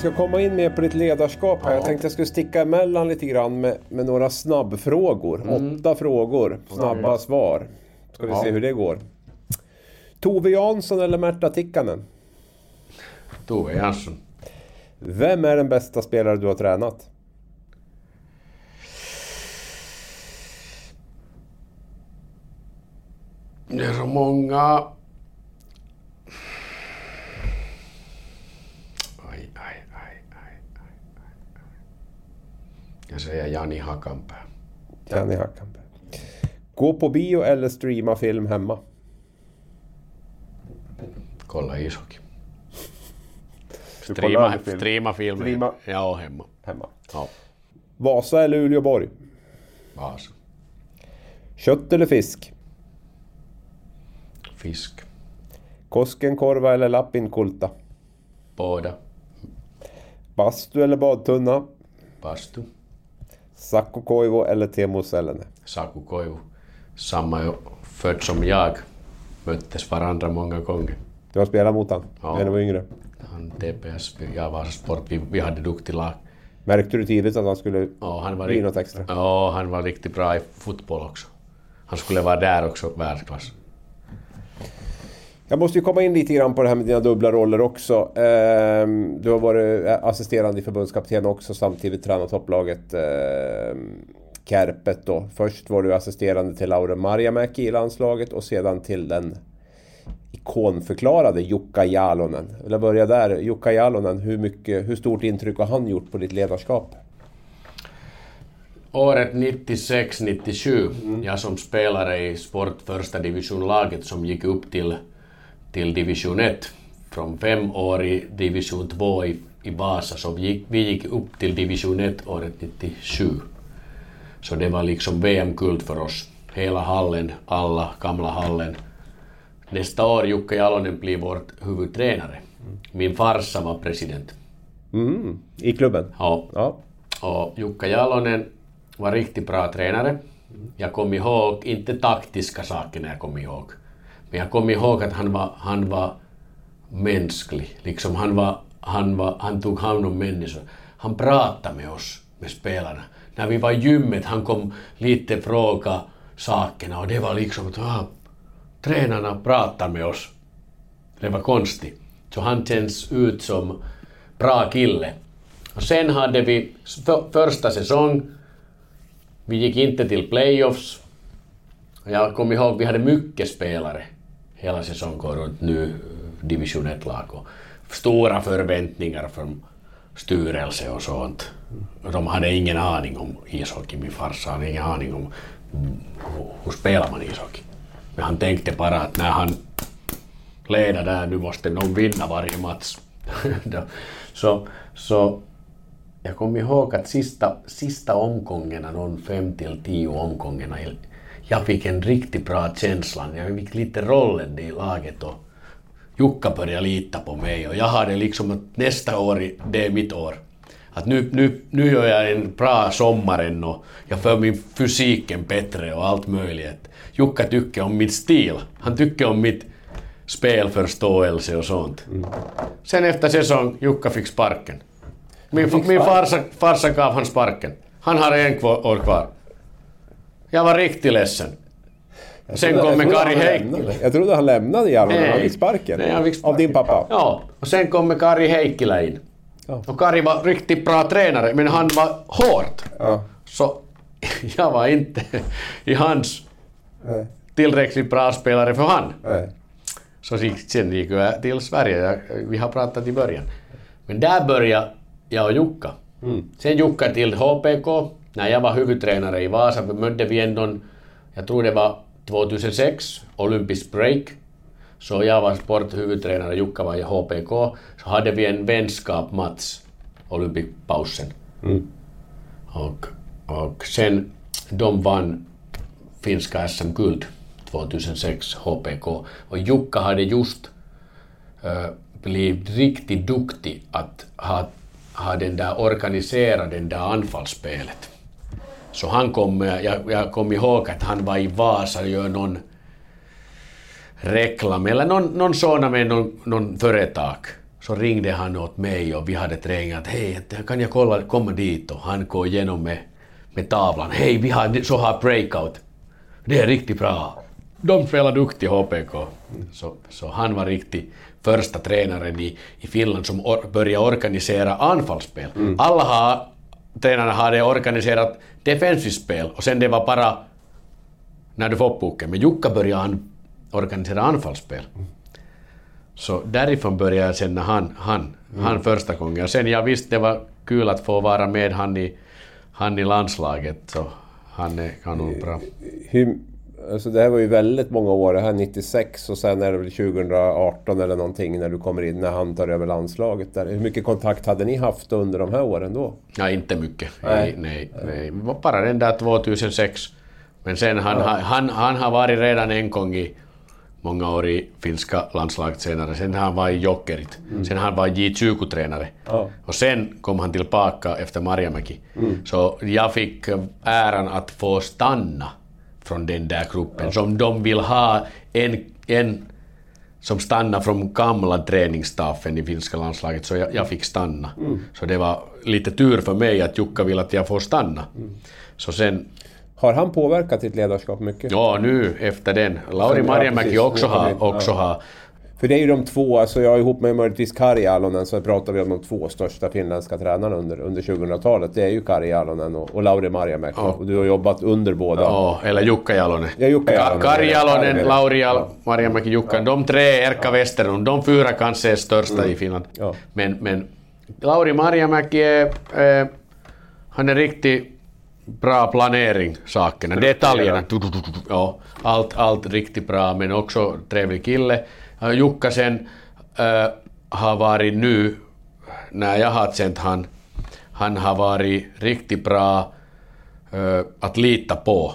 ska komma in mer på ditt ledarskap här. Jag tänkte jag skulle sticka emellan lite grann med, med några snabbfrågor. Åtta frågor, snabba svar. Ska vi se hur det går. Tove Jansson eller Märta Tikkanen? Tove Jansson. Vem är den bästa spelare du har tränat? Det är så många... Jag säger Jani Hakanpää. Janni Hackanberg. Gå på bio eller streama film hemma? Kolla ishockey. Streama, film. streama filmer. Streama. Ja, hemma. Hemma. Ja, Vasa eller Uleåborg? Vasa. Kött eller fisk? Fisk. Koskenkorva eller Lappinkulta? Båda. Bastu eller badtunna? Bastu. Sakko Koivu eller Teemu Selänne? Saku Koivu. Samma ju född som jag. Möttes varandra många gånger. Du har spelat mot honom Ja. när du var yngre. Han TPS, jag var sport, vi, vi hade duktig lag. Märkte du tidigt att han skulle Ja, han var bli något extra? Ja, han var riktigt bra i fotboll också. Han skulle vara där också, världsklass. Jag måste ju komma in lite grann på det här med dina dubbla roller också. Ehm, Du har varit assisterande i förbundskapten också, samtidigt tränat topplaget ehm, Kärpet då. Först var du assisterande till Laura Marjamäki i landslaget och sedan till den ikonförklarade Jukka Jalonen. Jag vill börja där. Jukka Jalonen, hur, mycket, hur stort intryck har han gjort på ditt ledarskap? Året 96-97, jag som spelare i sport första divisionlaget som gick upp till, till division 1. Från fem år i division 2 i, i Vasa, så vi gick, vi gick upp till division 1 året 97. Så det var liksom VM-guld för oss. Hela hallen, alla gamla hallen. Nästa år Jukka Jalonen blir vår huvudtränare. Min farsa var president. Mm, I klubben? Ja, Ja. och Jukka Jalonen var riktigt bra tränare. Jag kom ihåg, inte taktiska saker när jag kom ihåg, men jag kom ihåg att han var, han var mänsklig. Liksom han, var, han, var, han tog hand om människor. Han pratade med oss, med spelarna. När vi var i gymmet, han kom lite fråga sakerna och det var liksom att ah, tränarna pratar med oss. Det var konstigt. Så han känns ut som bra kille. Och sen hade vi för, första säsong, vi gick inte till playoffs. Jag kommer ihåg, vi hade mycket spelare hela säsongen runt nu division 1-lag och stora förväntningar från styrelse och sånt. Och De hade ingen aning om ishockey, min farsa hade ingen aning om hur, spelar man ishockey. Men han tänkte bara att när han leder där, nu måste någon vinna varje match. Så, så jag kommer ihåg att sista, sista omgångarna, någon fem till tio omgångarna, jag fick en riktigt bra känsla. Jag fick lite rollen i laget och Jukka började lita på mig och jag hade liksom att nästa år, det är mitt år. Att nu, nu, nu gör jag en bra sommaren och jag för min fysiken bättre och allt möjligt. Jukka tycker om min stil. Han tycker om mitt spelförståelse och sånt. Sen efter säsong, Jukka fick sparken. Min, min farsa, farsa gav han sparken. Han har en år kvar. Jag var riktigt ledsen. Sen kommer Kari Heikkilä. Jag trodde han lämnade sparken. Nej, han fick sparken. Av din pappa? Ja, och sen kommer Kari Heikkilä in. Ja. Och Kari var riktigt bra tränare, men han var hård. Ja. Så jag var inte i hans Nej. tillräckligt bra spelare för han. Nej. Så sen gick jag till Sverige, vi har pratat i början. Men där började jag och Jukka. Sen Jukka till HPK. När jag var huvudtränare i Vasa mötte vi ändå, jag tror det var 2006, Olympisk break. Så jag var sporthuvudtränare, Jukka var i HPK. Så hade vi en vänskapsmatch, Olympikpausen. Och, och sen de vann finska SM-guld 2006, HPK. Och Jukka hade just äh, blivit riktigt duktig att ha, ha den där organisera den där anfallsspelet. Så han kom, jag, jag kom ihåg att han var i Vasa och gör någon reklam eller någon, någon sådana med någon, någon företag. Så ringde han åt mig och vi hade träning att hej, kan jag kolla, komma dit? Och han går igenom med, med tavlan. Hej, vi har så har breakout. Det är riktigt bra. De spelar duktigt HPK. Så, så han var riktigt första tränaren i, i Finland som or, började organisera anfallsspel. Alla har, tränarna hade organiserat defensivt spel och sen det var bara när du får pucken. Men Jukka började an, organisera anfallsspel. Så därifrån började jag känna han, han, han första gången. Och sen jag visste det var kul att få vara med han i, han i landslaget. Så han är kanonbra. Hur, alltså det här var ju väldigt många år, det här 96 och sen är det väl 2018 eller någonting när du kommer in, när han tar över landslaget. Där. Hur mycket kontakt hade ni haft under de här åren då? Ja, inte mycket. Nej, nej, nej. Var bara den där 2006. Men sen han, ja. han, han har varit redan en gång i många år i finska landslaget senare. Sen han var i Jokerit. Mm. Sen han var J20-tränare. Ja. Och sen kom han tillbaka efter Marjamäki. Mm. Så jag fick äran att få stanna från den där gruppen. Ja. Som de vill ha en, en som stannar från gamla träningsstaffen i finska landslaget, så jag, jag fick stanna. Mm. Så det var lite tur för mig att Jukka vill att jag får stanna. Så sen har han påverkat ditt ledarskap mycket? Ja, nu efter den. Lauri Marjamäki ja, också har... Också ja. har för det är ju de två, alltså jag ihop med möjligtvis Kari Alonen så pratar vi om de två största finländska tränarna under, under 2000-talet. Det är ju Kari Alonen och, och Lauri Marjamäki. Ja. Och du har jobbat under båda. Ja, eller Jukka Jalonen. Ja, Jukka Jalonen. Kari Jalonen, Lauri Jal Marjamäki, Jukka. Ja. De tre, Erkka Westerlund, de fyra kanske är största mm. i Finland. Ja. Men, men Lauri Marjamäki är... Eh, han är riktigt bra planering sakerna, detaljerna. Ja, allt, allt riktigt bra men också trevlig kille. Jukka sen äh, har varit nu, när jag har känt han, han har varit riktigt bra äh, att lita på.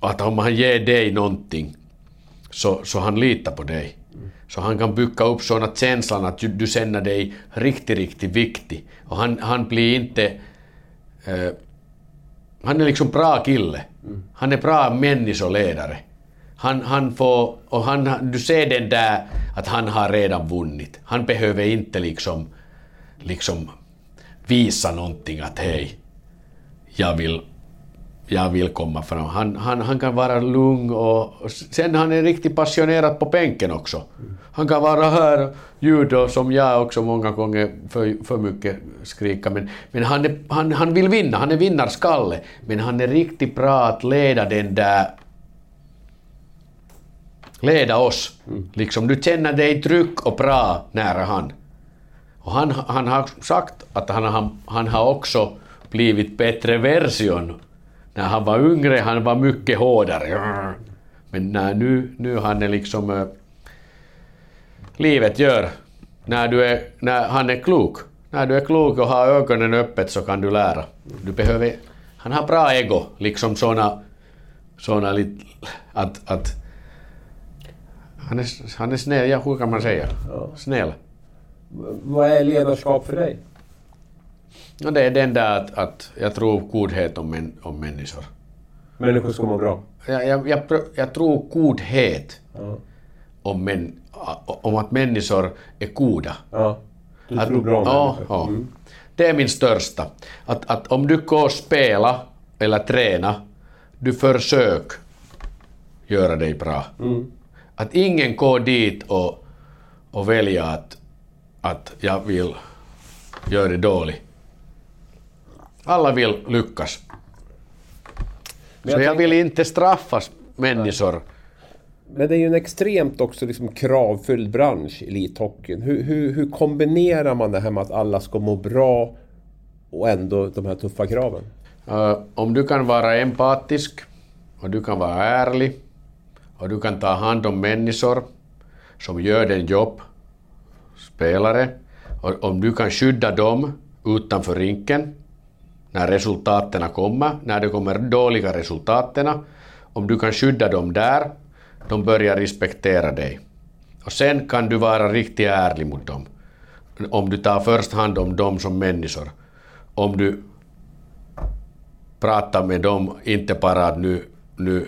Och att om han ger dig någonting så, så han litar på dig. Så han kan bygga upp sådana känslan att du, du känner dig riktigt, riktigt viktig. Och han, han blir inte äh, han är liksom bra kille. Han är bra människoledare. Han, han får, och han, du ser den där att han har redan vunnit. Han behöver inte liksom, liksom visa någonting att hej, jag vill, jag vill komma fram. Han, han, han kan vara lugn och, och sen han är riktigt passionerad på bänken också. Han kan vara här judo som jag också många gånger för, för mycket skrika men, men han, är, han, han vill vinna, han är vinnarskalle men han är riktigt bra att leda den där leda oss. Mm. Liksom, du känner dig trygg och bra nära han. Och han, han har sagt att han, han, han har också blivit bättre version. När han var yngre han var mycket hårdare. Men när nu, nu han är liksom... Äh, livet gör. När, du är, när han är klok. När du är klok och har ögonen öppet så kan du lära. Du behöver... Han har bra ego, liksom såna... Såna lite... Att... att han är, han är snäll, ja hur kan man säga? Ja. Snäll. Vad är ledarskap för dig? Ja, det är den där att, att jag tror godhet om, män, om människor. Människor ska må bra? Jag, jag, jag, jag tror godhet ja. om, män, om att människor är goda. Ja. Du att, tror bra om ja? Ja. Mm. Det är min största. Att, att om du går och spela eller träna, du försök göra dig bra. Mm. Att ingen går dit och, och väljer att, att jag vill göra det dåligt. Alla vill lyckas. Så jag, vill inte straffas människor. Men det är ju en extremt också liksom kravfylld bransch, elithockeyn. Hur, hur, hur kombinerar man det här med att alla ska må bra och ändå de här tuffa kraven? Uh, om du kan vara empatisk och du kan vara ärlig och du kan ta hand om människor som gör den jobb, spelare, och om du kan skydda dem utanför rinken när resultaten kommer, när det kommer dåliga resultaten, om du kan skydda dem där, de börjar respektera dig. Och sen kan du vara riktigt ärlig mot dem. Om du tar först hand om dem som människor. Om du pratar med dem, inte bara att nu, nu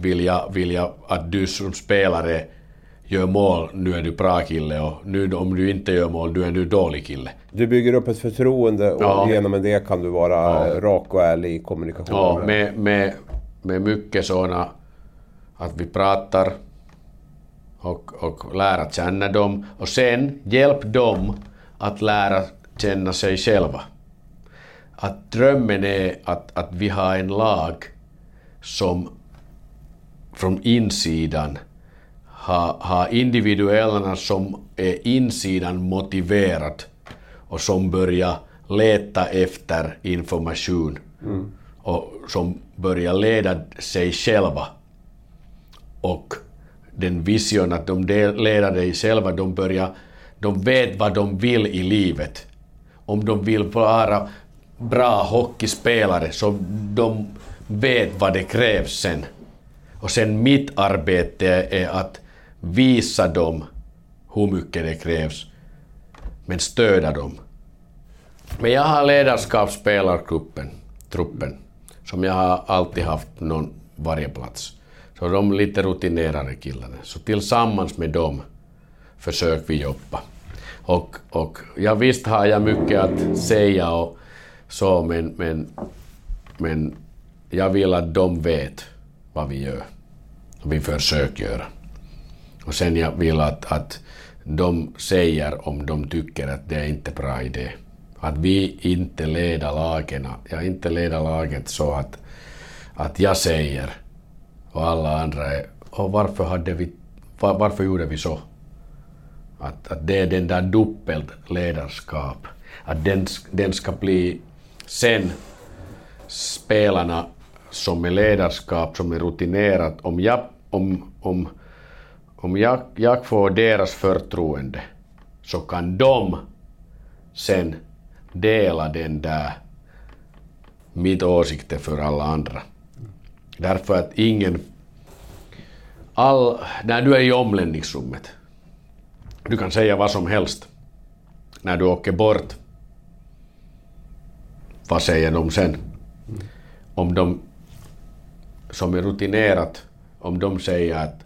vill jag att du som spelare gör mål, nu är du bra kille och nu om du inte gör mål, du är du dålig kille. Du bygger upp ett förtroende och ja. genom det kan du vara ja. rak och ärlig i kommunikationen. Ja, med, med, med mycket sådana att vi pratar och, och lära känna dem och sen hjälp dem att lära känna sig själva. Att drömmen är att, att vi har en lag som från insidan ha, ha individuellerna som är insidan motiverad och som börjar leta efter information mm. och som börjar leda sig själva. Och den vision att de leder sig själva, de börjar, de vet vad de vill i livet. Om de vill vara bra hockeyspelare så de vet vad det krävs sen. Och sen mitt arbete är att visa dem hur mycket det krävs, men stödja dem. Men jag har ledarskapsspelargruppen, truppen, som jag har alltid haft någon varje plats. Så de lite rutinerade killarna. Så tillsammans med dem försöker vi jobba. Och, och ja, visst har jag mycket att säga och så, men, men, men jag vill att de vet vad vi gör. Vi försöker göra. Och sen jag vill att, att de säger om de tycker att det är inte bra idé. Att vi inte leder lagen, jag inte leder laget så att, att jag säger och alla andra är och varför, hade vi, var, varför gjorde vi så? Att, att det är den där dubbelt ledarskap. Att den, den ska bli sen spelarna som är ledarskap, som är rutinerat, om jag, om, om om jag, jag får deras förtroende så kan de sen dela den där mitt åsikte för alla andra. Därför att ingen... All, när du är i omlänningsrummet, du kan säga vad som helst. När du åker bort, vad säger de sen? Om de som är rutinerat, om de säger att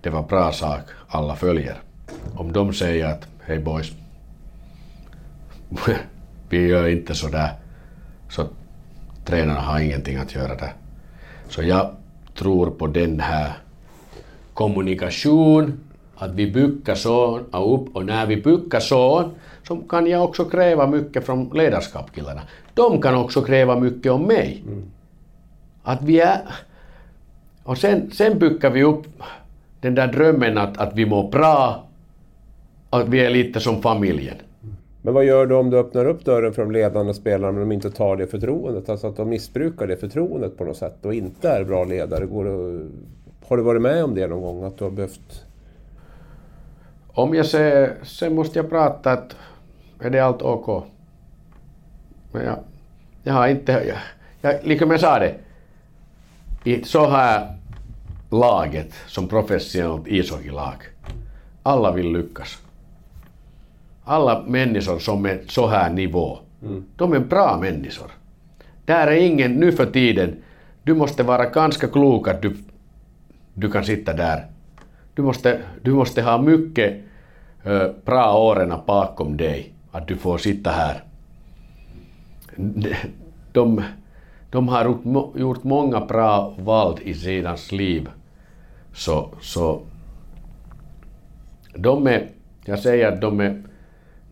det var bra sak alla följer. Om de säger att hej boys, vi gör inte så där, så tränarna har ingenting att göra där. Så jag tror på den här kommunikation, att vi bygger så upp och när vi bygger så, så kan jag också kräva mycket från ledarskapskillarna. De kan också kräva mycket om mig. Mm. Att vi är... Och sen, sen bygger vi upp den där drömmen att, att vi mår bra, att vi är lite som familjen. Men vad gör du om du öppnar upp dörren för de ledande spelarna men de inte tar det förtroendet? Alltså att de missbrukar det förtroendet på något sätt och inte är bra ledare. Det, har du varit med om det någon gång? Att du har behövt... Om jag säger, sen måste jag prata att är det allt OK? Men jag, jag har inte, jag, jag, liksom jag sa det, i så här laget som professionellt ishockeylag. Alla vill lyckas. Alla människor som är så här nivå, mm. de är bra människor. Där är ingen, nu för tiden, du måste vara ganska klok att du, du kan sitta där. Du måste, du måste ha mycket uh, bra åren bakom dig, att du får sitta här. De, de har gjort många bra val i sidans liv så, så de är, jag säger att de är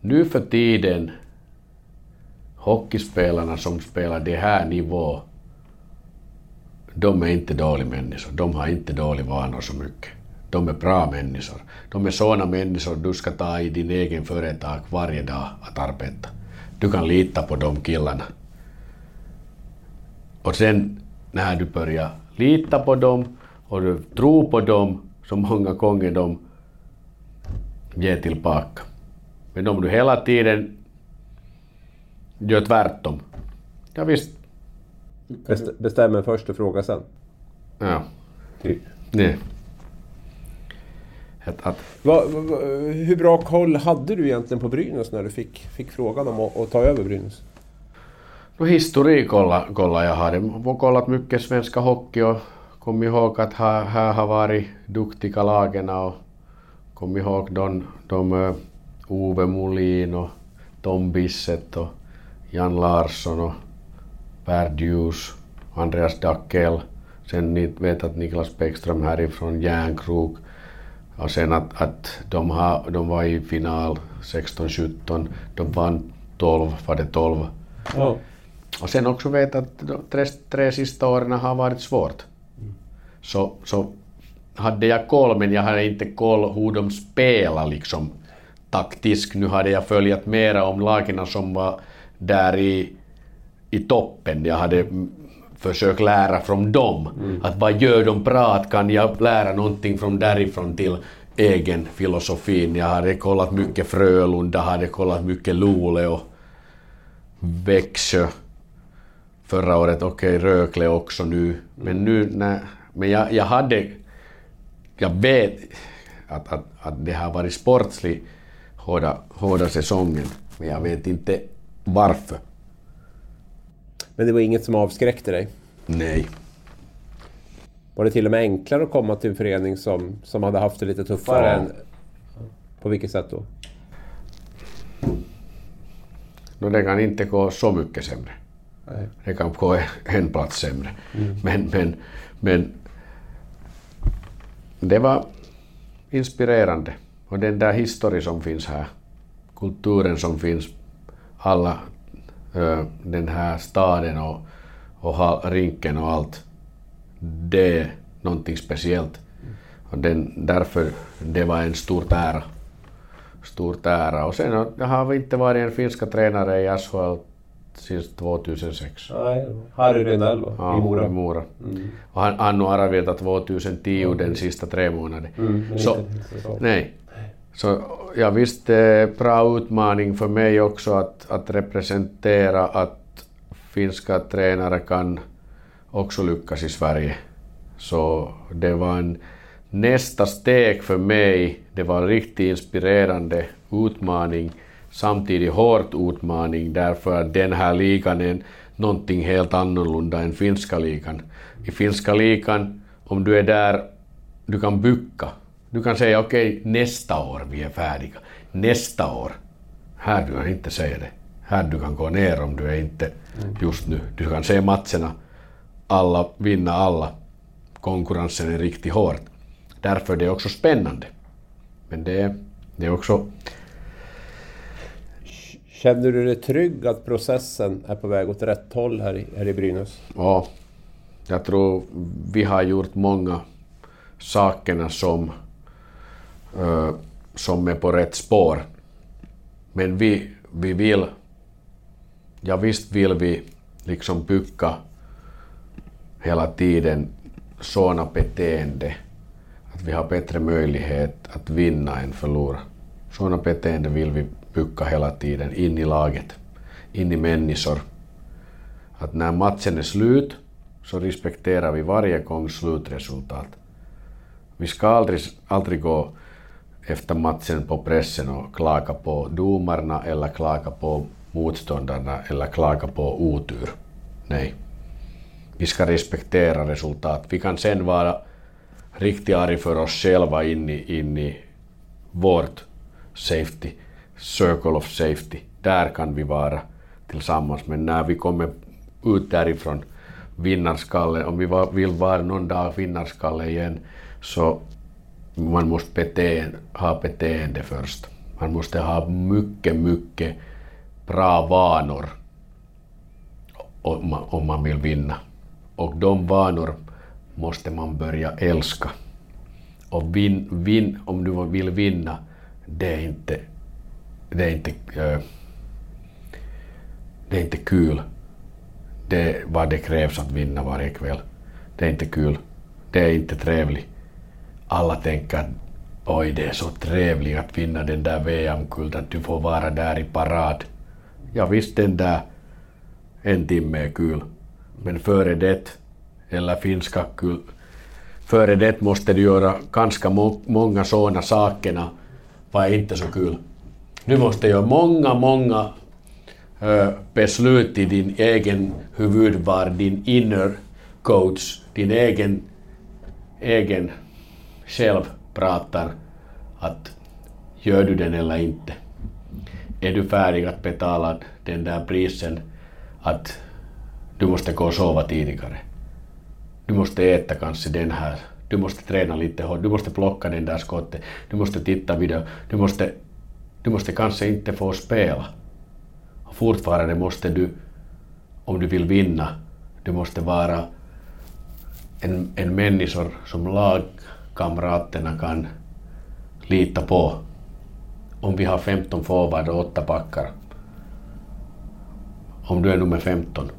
nu för tiden hockeyspelarna som spelar det här nivå, de är inte dåliga människor. De har inte dåliga vanor så mycket. de är bra människor. De är sådana människor du ska ta i din egen företag varje dag att arbeta. Du kan lita på de killarna. Och sen när du börjar lita på dem och du tror på dem så många gånger de ger tillbaka. Men om du hela tiden gör tvärtom. Ja visst. Best, bestämmer först och frågar sen. Ja. Typ. Nej. Att, att, va, va, hur bra koll hade du egentligen på Brynäs när du fick, fick frågan om att, att ta över Brynäs? No historik kolla, kolla jag hade kollat svenska hockey och kom ihåg att här, här har varit duktiga lagen och kom ihåg de, de Ove Tom Bisset och Jan Larsson och Per Djus, Andreas Dackel. Sen ni vet att Niklas Bäckström härifrån Järnkrok. Och sen att, att de, har, de var i final 16-17. De vann 12, var det 12. Ja. Och sen också vet att de tre, tre sista åren har varit svårt. Så, så hade jag koll, men jag hade inte koll hur de spelar liksom taktiskt. Nu hade jag följt mera om lagen som var där i, i toppen. Jag hade mm, försökt lära från dem. Att vad gör de bra? Att kan jag lära någonting från därifrån till egen filosofin. Jag hade kollat mycket Frölunda, hade kollat mycket Luleå, Växjö förra året, okej okay, Rögle också nu. Men nu när, men jag, jag hade, jag vet att, att, att det har varit sportsligt hårda, hårda säsongen. Men jag vet inte varför. Men det var inget som avskräckte dig? Nej. Var det till och med enklare att komma till en förening som, som hade haft det lite tuffare? Ja. Än, på vilket sätt då? No, det kan inte gå så mycket sämre. Nej. Det kan gå en plats sämre. Men, men, men det var inspirerande. Och den där historien som finns här, kulturen som finns, alla, ö, den här staden och, och rinken och allt, det är någonting speciellt. Och den, därför det var en stor ära. Stort ära. Och sen jag har inte varit en finska tränare i SHL sedan 2006. Nej, Harry Rydell va? Ja, i Mora. i Mora. Och han, han har arbetat 2010 den sista tre månaderna. Mm, så, inte säsong. nej. Så jag visste det är bra utmaning för mig också att, att representera att finska tränare kan också lyckas i Sverige. Så det var en nästa steg för mig. Det var en riktigt inspirerande utmaning, samtidigt hård utmaning därför att den här ligan är någonting helt annorlunda än finska ligan. I finska ligan, om du är där, du kan bygga. Du kan säga okej, nästa år vi är färdiga. Nästa år. Här du kan inte säga det. Här du kan gå ner om du är inte just nu. Du kan se matcherna, alla vinna alla. Konkurrensen är riktigt hård. Därför det är också spännande. Men det det är också... Känner du dig trygg att processen är på väg åt rätt håll här i, här i Brynäs? Ja, jag tror vi har gjort många sakerna som, uh, som är på rätt spår. Men vi, vi vill, ja visst vill vi liksom bygga hela tiden sådana beteende att vi har bättre möjlighet att vinna än förlora. Sådana beteende vill vi bygga hela tiden in i laget, in i människor. Att när matchen är slut så respekterar vi varje gång slutresultat. Vi ska aldrig, aldrig gå efter matchen på pressen och klaga på domarna eller klaga på motståndarna eller klaga på otur. Nej. Vi ska respektera resultat. Vi kan sen vara riktigt arg för oss själva in i, in i vårt safety, circle of safety. Där kan vi vara tillsammans. Men när vi kommer ut därifrån, vinnarskalle, om vi vill vara någon dag vinnarskalle igen, så man måste bete, ha beteende först. Man måste ha mycket, mycket bra vanor om man, om man vill vinna. Och de vanor måste man börja älska. Och vin, vin, om du vill vinna, det är inte, det är inte, eh, det är inte kul. Det är vad det krävs att vinna varje kväll. Det är inte kul. Det är inte trevligt. Alla tänker att oj, det är så trevligt att vinna den där VM-kulten, du får vara där i parad. Ja visst, den där en timme är kul. Men före det, eller finska kul, före det måste du göra ganska må många sådana sakerna var inte så kul. Du måste göra många, många beslut i din egen huvud var din inner coach, din egen, egen själv pratar att gör du den eller inte? Är du färdig att betala den där prisen att du måste gå och sova tidigare? Du måste äta kanske den här, du måste träna lite hårt, du måste plocka den där skottet, du måste titta video, du måste, du måste kanske inte få spela. Och fortfarande måste du, om du vill vinna, du måste vara en, en människa som lagkamraterna kan lita på. Om vi har 15 forward och 8 backar. Om du är nummer 15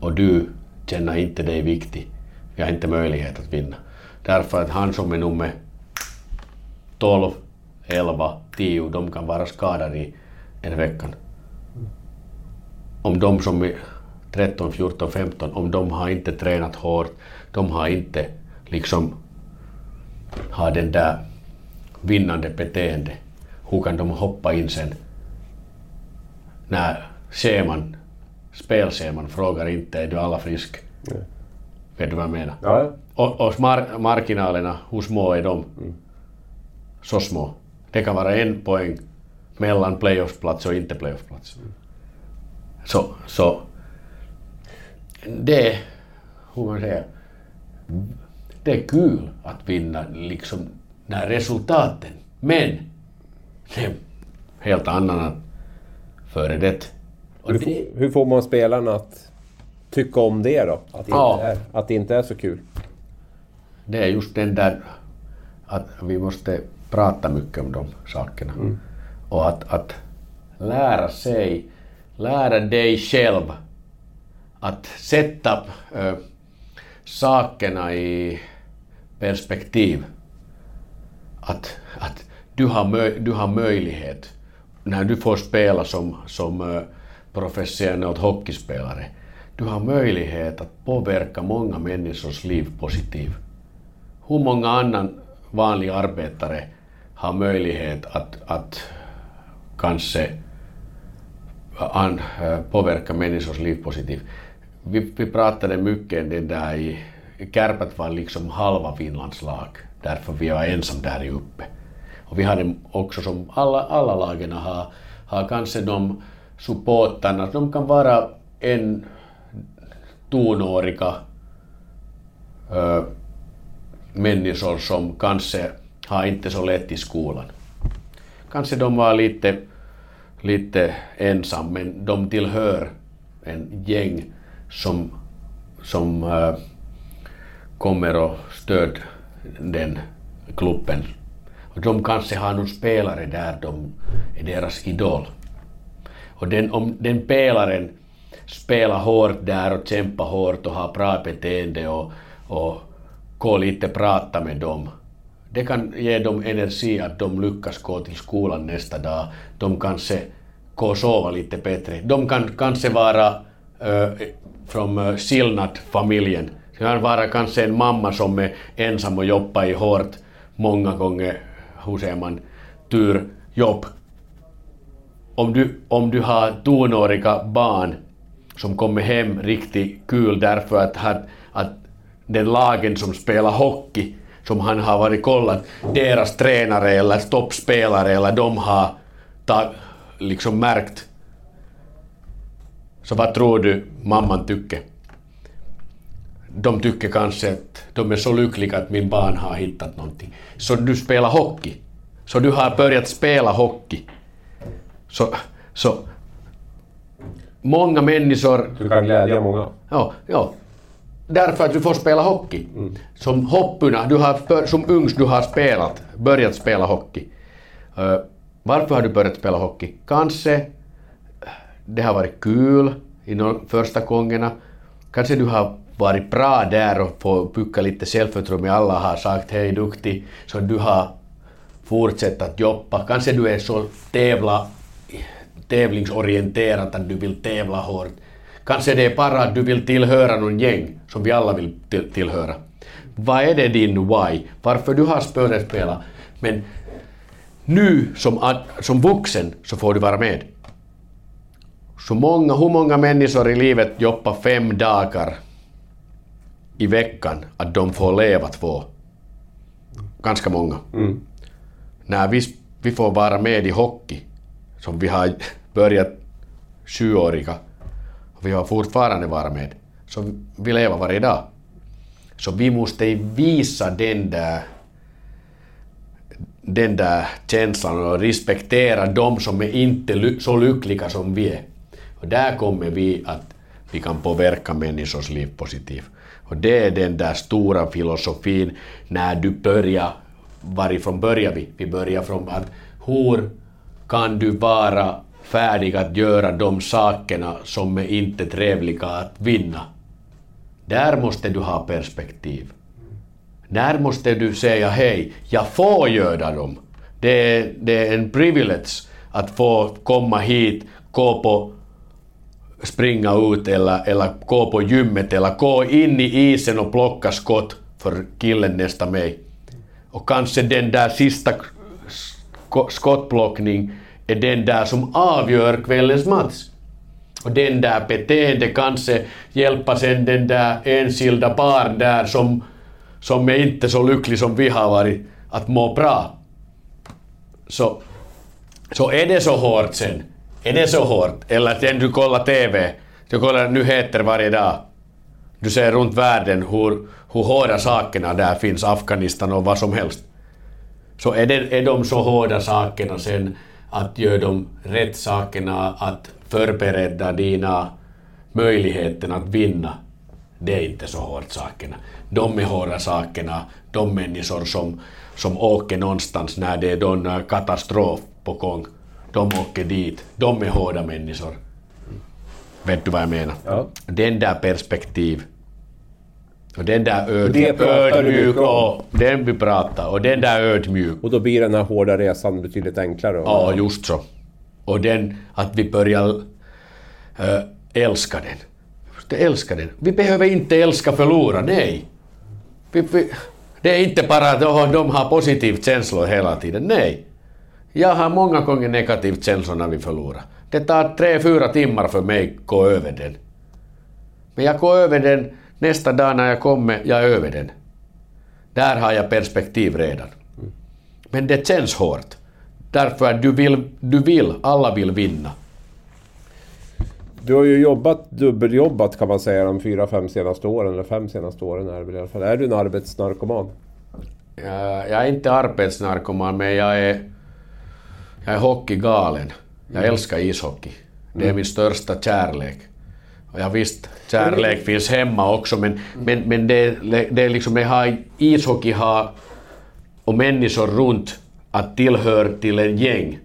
och du känner inte dig viktig, vi har inte möjlighet att vinna. Därför att han som är nummer 12, 11, 10, de kan vara skadade i en vecka. Om de som är 13, 14, 15, om de har inte tränat hårt, de har inte liksom har den där vinnande beteende, hur kan de hoppa in sen? När scheman, spelscheman frågar inte är du alla frisk? Mm. Vet du vad jag menar? Ja. Och, och mar marginalerna, hur små är de? Mm. Så små. Det kan vara en poäng mellan playoffplats och inte playoffplats. Så, så det, hur man säger, det är kul att vinna liksom när resultaten, men det är helt annan före det. Hur, det. hur, får man spelarna att tycka om det då? Att det, ja. inte, är, att det inte är så kul? Det är just den där att vi måste prata mycket om de sakerna. Mm. Och att, att lära sig, lära dig själv att sätta äh, sakerna i perspektiv. Att, att du, har möj, du har möjlighet, när du får spela som, som äh, professionell hockeyspelare, du har möjlighet att påverka många människors liv positivt. Hur många annan vanlig arbetare har möjlighet att, att kanske an, äh, påverka människors liv positivt? vi, vi pratade mycket det där i, Kärpät var liksom halva Finlands lag, därför vi var ensam där uppe. Och vi hade också som alla, alla lagen har, har kanske de supportarna, de kan vara en tonåriga ö, människor som kanske har inte så lätt i skolan. Kanske de var lite, lite ensam, men de tillhör en gäng som, som äh, kommer och stöd den klubben. Och de kanske har någon spelare där de är deras idol. Och den, om den pelaren spelar hårt där och kämpar hårt och har bra beteende och, och går lite prata med dem. Det kan ge dem energi att de lyckas gå till skolan nästa dag. De kanske går och sova lite bättre. De kan kanske vara äh, från uh, Silnat-familjen. Det kan vara kanske en mamma som är ensam och jobbar i hårt många gånger, hur säger man, turjobb. Om du, om du har tonåriga barn som kommer hem riktigt kul därför att, att, att den lagen som spelar hockey som han har varit kollat, deras tränare eller toppspelare eller de har ta, liksom märkt så vad tror du mamman tycker? De tycker kanske att de är så lyckliga att min barn har hittat någonting. Så du spelar hockey. Så du har börjat spela hockey. Så, så många människor... Du kan glädja många. Ja, ja. Därför att du får spela hockey. Som hoppuna, du har, som ung du har spelat, börjat spela hockey. Eh, varför har du börjat spela hockey? Kanske det har varit kul i de första gångerna. Kanske du har varit bra där och fått bygga lite självförtroende. Alla har sagt hej duktig, så du har fortsatt att jobba. Kanske du är så tävla, tävlingsorienterad att du vill tävla hårt. Kanske det är bara att du vill tillhöra någon gäng som vi alla vill till- tillhöra. Vad är det din why? Varför du har börjat spela? Men nu som, som vuxen så får du vara med. Så många, hur många människor i livet jobbar fem dagar i veckan att de får leva två? Ganska många. När vi, vi får vara med i hockey, som vi har börjat sjuåriga, vi har fortfarande varit med, så vi lever varje dag. Så vi måste visa den där den där känslan och respektera de som är inte ly- så lyckliga som vi är. Och där kommer vi att vi kan påverka människors liv positivt. Och det är den där stora filosofin när du börjar, varifrån börjar vi? Vi börjar från att hur kan du vara färdig att göra de sakerna som är inte trevliga att vinna? Där måste du ha perspektiv. Där måste du säga hej, jag får göra dem. Det är, det är en privilege att få komma hit, gå på springa ut eller, eller gå på gymmet eller gå in i isen och plocka skott för killen nästa mig. Och kanske den där sista skottplockning är den där som avgör kvällens match. Och den där beteende kanske hjälpa sen den där enskilda barn där som, som är inte så lycklig som vi har varit, att må bra. Så, så är det så hårt sen? Är det så hårt? Eller sen du kollar TV, du kollar nyheter varje dag. Du ser runt världen hur, hur hårda sakerna där finns, Afghanistan och vad som helst. Så är, det, är de så hårda sakerna sen att göra de rätt sakerna, att förbereda dina möjligheter att vinna. Det är inte så hårt sakerna. De är hårda sakerna, de människor som, som åker någonstans när det är någon katastrof på gång. De åker dit. De är hårda människor. Vet du vad jag menar? Ja. Den där perspektiv. Och den där Det öd, du ödmjuk och den vi pratar och den där ödmjuk. Och då blir den här hårda resan betydligt enklare. Ja, just så. Och den, att vi börjar äh, älska den. Älska den. Vi behöver inte älska förlora, nej. Vi, vi, det är inte bara att oh, de har positivt känslor hela tiden, nej. Jag har många gånger negativt känslor när vi förlorar. Det tar tre, fyra timmar för mig att gå över den. Men jag går över den nästa dag när jag kommer, jag är över den. Där har jag perspektiv redan. Men det känns hårt. Därför att du vill, du vill, alla vill vinna. Du har ju jobbat, dubbeljobbat kan man säga de fyra, fem senaste åren. Eller fem senaste åren är det väl i alla fall. Är du en arbetsnarkoman? Jag, jag är inte arbetsnarkoman, men jag är, jag är hockeygalen. Jag älskar ishockey. Det är min största kärlek. Jag visst, kärlek finns hemma också, men, men, men det, det är liksom, jag har, ishockey har, och människor runt, att tillhör till en gäng.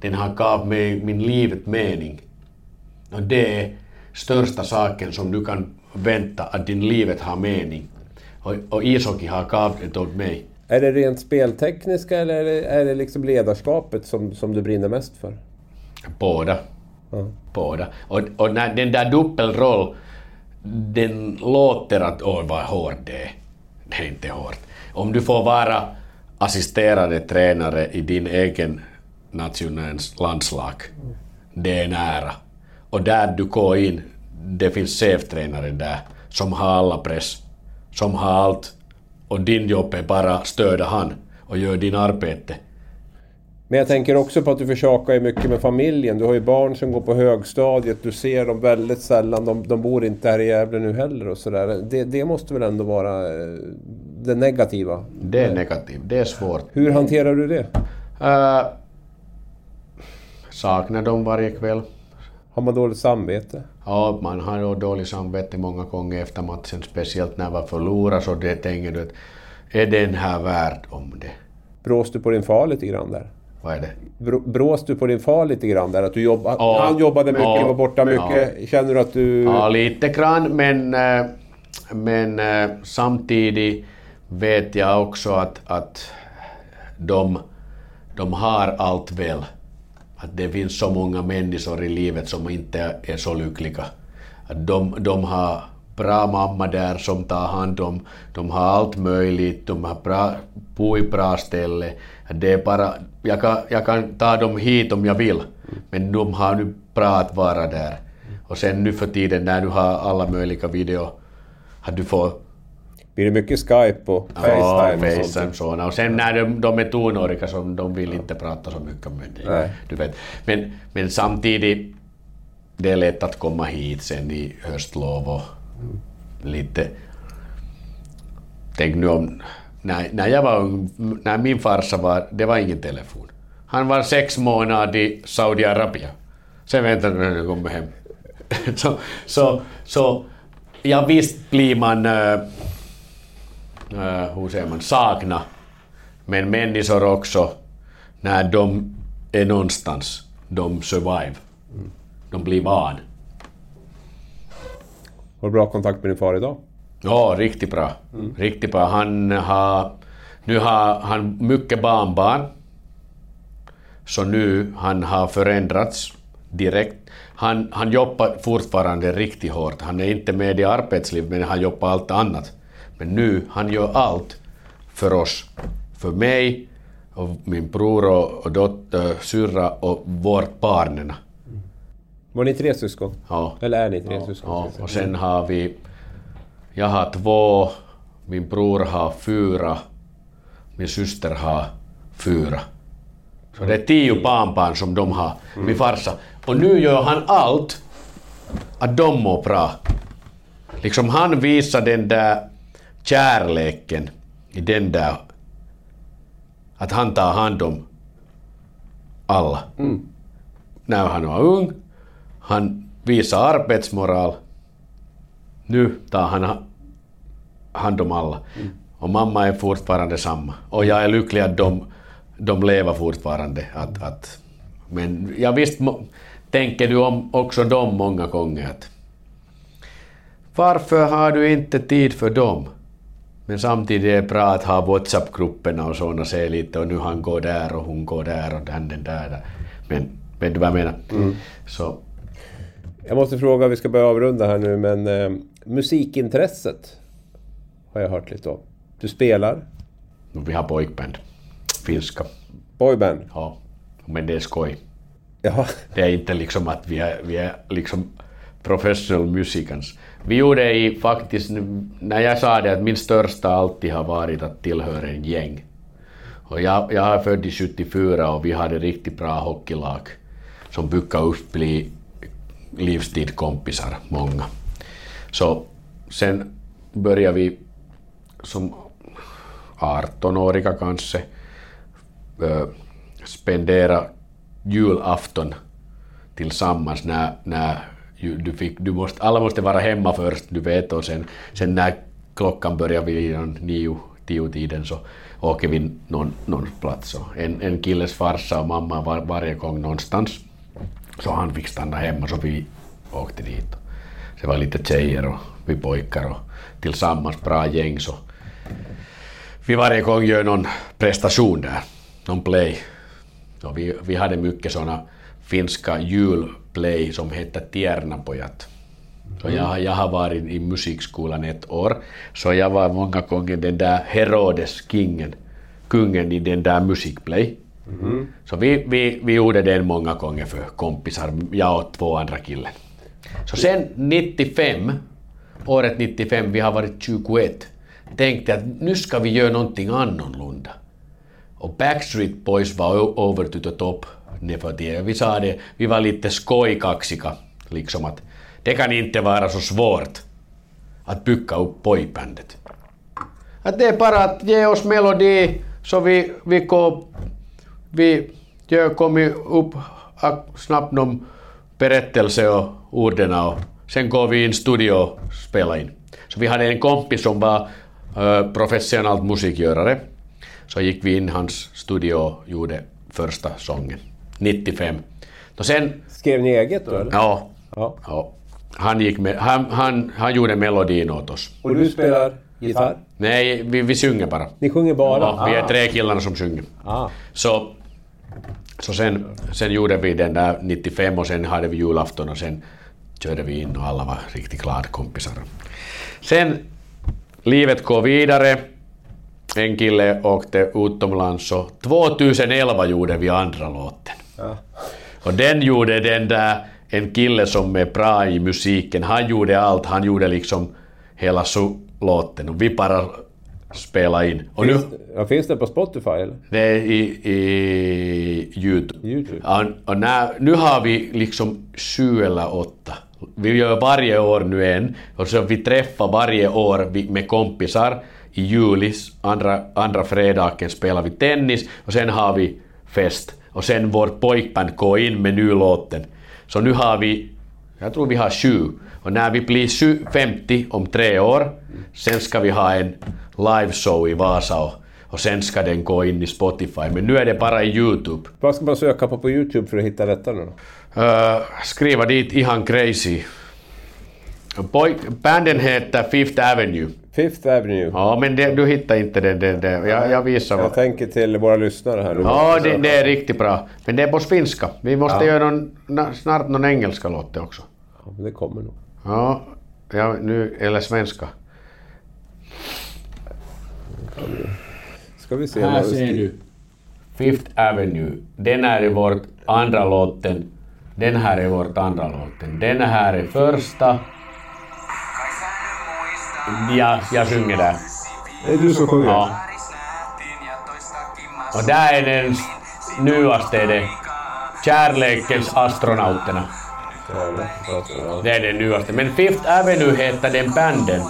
Den har gav mig min livet mening. Och det är största saken som du kan vänta, att din livet har mening. Och, och ishockey har gav det åt mig. Är det rent speltekniska eller är det, är det liksom ledarskapet som, som du brinner mest för? Båda. Ja. Båda. Och, och när den där dubbelroll, den låter att åh vad hårt det är. Det är inte hårt. Om du får vara assisterande tränare i din egen nationens landslag, det är nära. Och där du går in, det finns cheftränare där som har alla press, som har allt och din jobb är bara stödja han och gör din arbete. Men jag tänker också på att du försakar ju mycket med familjen. Du har ju barn som går på högstadiet. Du ser dem väldigt sällan. De, de bor inte här i Gävle nu heller och sådär. Det, det måste väl ändå vara eh, det negativa? Det är negativt, det är svårt. Hur hanterar du det? Uh, saknar dem varje kväll. Har man dåligt samvete? Ja, man har ju dåligt samvete många gånger efter matchen, speciellt när man förlorar, så det tänker du att är den här värd om det? Brås du på din far lite grann där? Vad är det? Br- Brås du på din far lite grann där? Att du jobba, ja, han jobbade mycket, ja, var borta mycket. Ja. Känner du att du... Ja, lite grann, men, eh, men eh, samtidigt vet jag också att, att de, de har allt väl. Att det finns så många människor i livet som inte är så lyckliga. Att de, de har bra mamma där som tar hand om, de har allt möjligt, de har bra, bor i bra ställe. Det är bara, jag kan, jag kan ta dem hit om jag vill, men de har nu bra att vara där. Och sen nu för tiden när du har alla möjliga video, att du får blir det mycket Skype och Facetime? Ja, Facetime och sådana. Och sen när de, de är tonåriga så de vill inte prata så mycket med dig. Du vet. Men, men samtidigt, det är lätt att komma hit sen i höstlov och lite... Tänk nu om... När, när jag var ung, när min farsa var, det var ingen telefon. Han var sex månader i Saudiarabien. Sen väntade han när han kommer hem. så, så, så ja visst blir man... äh, hur säger man, sakna. Men människor också, när de är någonstans, de survive. De blir van. Har du bra kontakt med din far idag? Ja, riktigt bra. Mm. Riktigt bra. Han har... Nu har han mycket barnbarn. Så nu han har förändrats direkt. Han, han jobbar fortfarande riktigt hårt. Han är inte med i arbetslivet, men han jobbar allt annat. Men nu, han gör allt för oss. För mig, och min bror och, och dotter, syrra och vårt barnen. Var ni tre syskon? Ja. Eller är ni tre ja, syskon? Ja, och sen har vi... Jag har två, min bror har fyra, min syster har fyra. Så det är tio barnbarn som de har, mm. min farsa. Och nu gör han allt att de mår bra. Liksom han visar den där kärleken i den där... Att han tar hand om alla. Mm. När han var ung, han visar arbetsmoral. Nu tar han hand om alla. Mm. Och mamma är fortfarande samma. Och jag är lycklig att de, de lever fortfarande. Att, att, men jag visst tänker du om också dem många gånger att varför har du inte tid för dem? Men samtidigt är det bra att ha WhatsApp-grupperna och sådana, se lite och nu han går där och hon går där och den, den där. Men vet du vad jag menar? Mm. Så. Jag måste fråga, vi ska börja avrunda här nu, men eh, musikintresset har jag hört lite om. Du spelar? Vi har pojkband. Finska. Boyband? Ja, men det är skoj. Jaha. Det är inte liksom att vi är, vi är liksom professional musicians. Vi gjorde i faktiskt, när jag sa det att min största alltid har varit att tillhöra en gäng. Och jag, jag är född i 74 och vi hade riktigt bra hockeylag som brukar upp bli livstidskompisar, många. Så sen började vi som 18-åriga kanske spendera julafton tillsammans när, när du fick, du måste, alla måste vara hemma först, du vet, och sen, sen när klockan börjar vid nio, tio tiden så åker vi någon, någon plats. Och en, en killes farsa och mamma var varje gång någonstans, så han fick stanna hemma, så vi åkte dit. Det var lite tjejer och vi pojkar och tillsammans bra gäng så vi varje gång gör någon prestation där, någon play. Så vi, vi hade mycket sådana finska julplay som hette Tiernapojat. Så jag, jag har varit i musikskolan ett år, så jag var många gånger den där Herodes, kingen, kungen i den där musikplay. Mm. Så vi, vi, vi gjorde den många gånger för kompisar, jag och två andra killar. Så sen 95, året 95, vi har varit 21, tänkte att nu ska vi göra någonting annorlunda. Och Backstreet Boys var over to the top. Vi sa det, vi var lite skojkaxiga, liksom att det kan inte vara så svårt att bygga upp boybandet. Att det är bara att ge oss melodi så vi, vi, går, vi gör, kommer upp snabbt någon berättelse och orden och sen går vi in studio och spelar in. Så vi hade en kompis som var professionellt musikgörare. Så gick vi in hans studio och gjorde första sången, 95. Och sen, Skrev ni eget då eller? ja, Ja. ja han, gick med, han, han, han gjorde melodin åt oss. Och du spelar gitarr? Nej, vi, vi sjunger bara. Ni sjunger bara? Ja, vi är tre killarna som sjunger. Ah. Så, så sen, sen gjorde vi den där 95 och sen hade vi julafton och sen körde vi in och alla var riktigt glada kompisar. Sen, livet går vidare. En kille åkte utomlands och 2011 gjorde vi andra låten. Ja. Och den gjorde den där, en kille som är bra i musiken, han gjorde allt, han gjorde liksom hela su- låten och vi bara spelade in. Och nu, Finns, ja, finns det på Spotify eller? det är i, i Youtube. Youtube. Ja, och när, nu har vi liksom sju eller åtta. Vi gör varje år nu en och så vi träffar varje år med kompisar i juli, andra, andra fredagen spelar vi tennis och sen har vi fest. Och sen vårt pojkband går in med ny låten. Så nu har vi, jag tror vi har sju. Och när vi blir sju- 50 om tre år, sen ska vi ha en liveshow i Vasa och, och sen ska den gå in i Spotify. Men nu är det bara i Youtube. Vad ska man söka på på Youtube för att hitta detta nu då? Uh, skriva dit ihan crazy. Pojk, banden heter Fifth Avenue. Fifth Avenue. Ja, men det, du hittar inte den. den, den. Jag, jag visar. Jag tänker till våra lyssnare här nu. Ja, det, det är riktigt bra. Men det är på finska. Vi måste göra någon, na- snart någon engelska låt också. Ja, men det kommer nog. Ja, ja nu, eller svenska. Ska vi se. Här ser du. Fifth Avenue. Den är vårt andra låten. Den här är vårt andra låten. Den här är första. Ja, jag sjunger där. Det är du som sjunger? Ja. Och där är den nyaste, är det Kärlekens astronauterna. Det är den nyaste. Men Fifth Avenue heter den banden.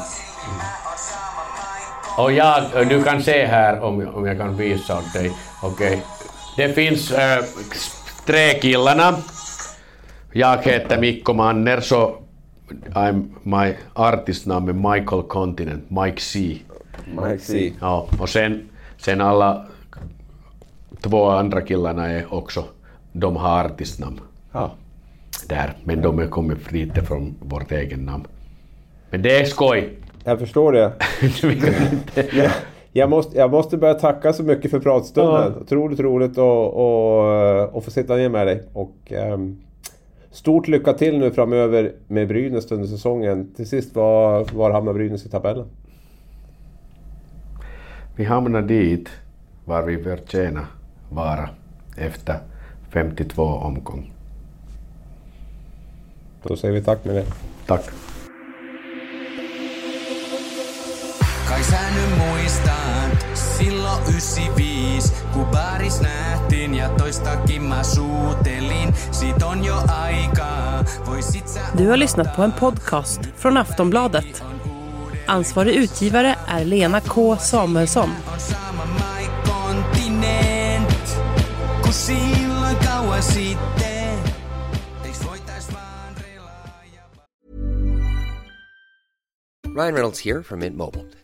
Och jag, du kan se här om, om jag kan visa åt dig. Okej. Det finns äh, tre killarna. Jag heter Mikko Manner, så I'm, my artistnamn är Michael Continent, Mike C. Mike C. Ja, och sen, sen alla två andra killarna är också, de har artistnamn Ja. där, men de är kommit lite från vårt egen namn. Men det är skoj! Jag förstår det. Jag, jag, måste, jag måste börja tacka så mycket för pratstunden. Otroligt roligt att och, och få sitta ner med dig. Och, ehm, stort lycka till nu framöver med Brynäs under säsongen. Till sist, var, var hamnar Brynäs i tabellen? Vi hamnar dit var vi förtjänar vara efter 52 omgång. Då säger vi tack med det. Tack! Kai sä nyt muistat silloin 95, kun baaris nähtiin ja toistakin mä suutelin. Siitä on jo aikaa, voisit sä Du har lyssnat på en podcast från Aftonbladet. Ansvarig utgivare är Lena K Samuelsson. Ryan Reynolds here from Mint Mobile.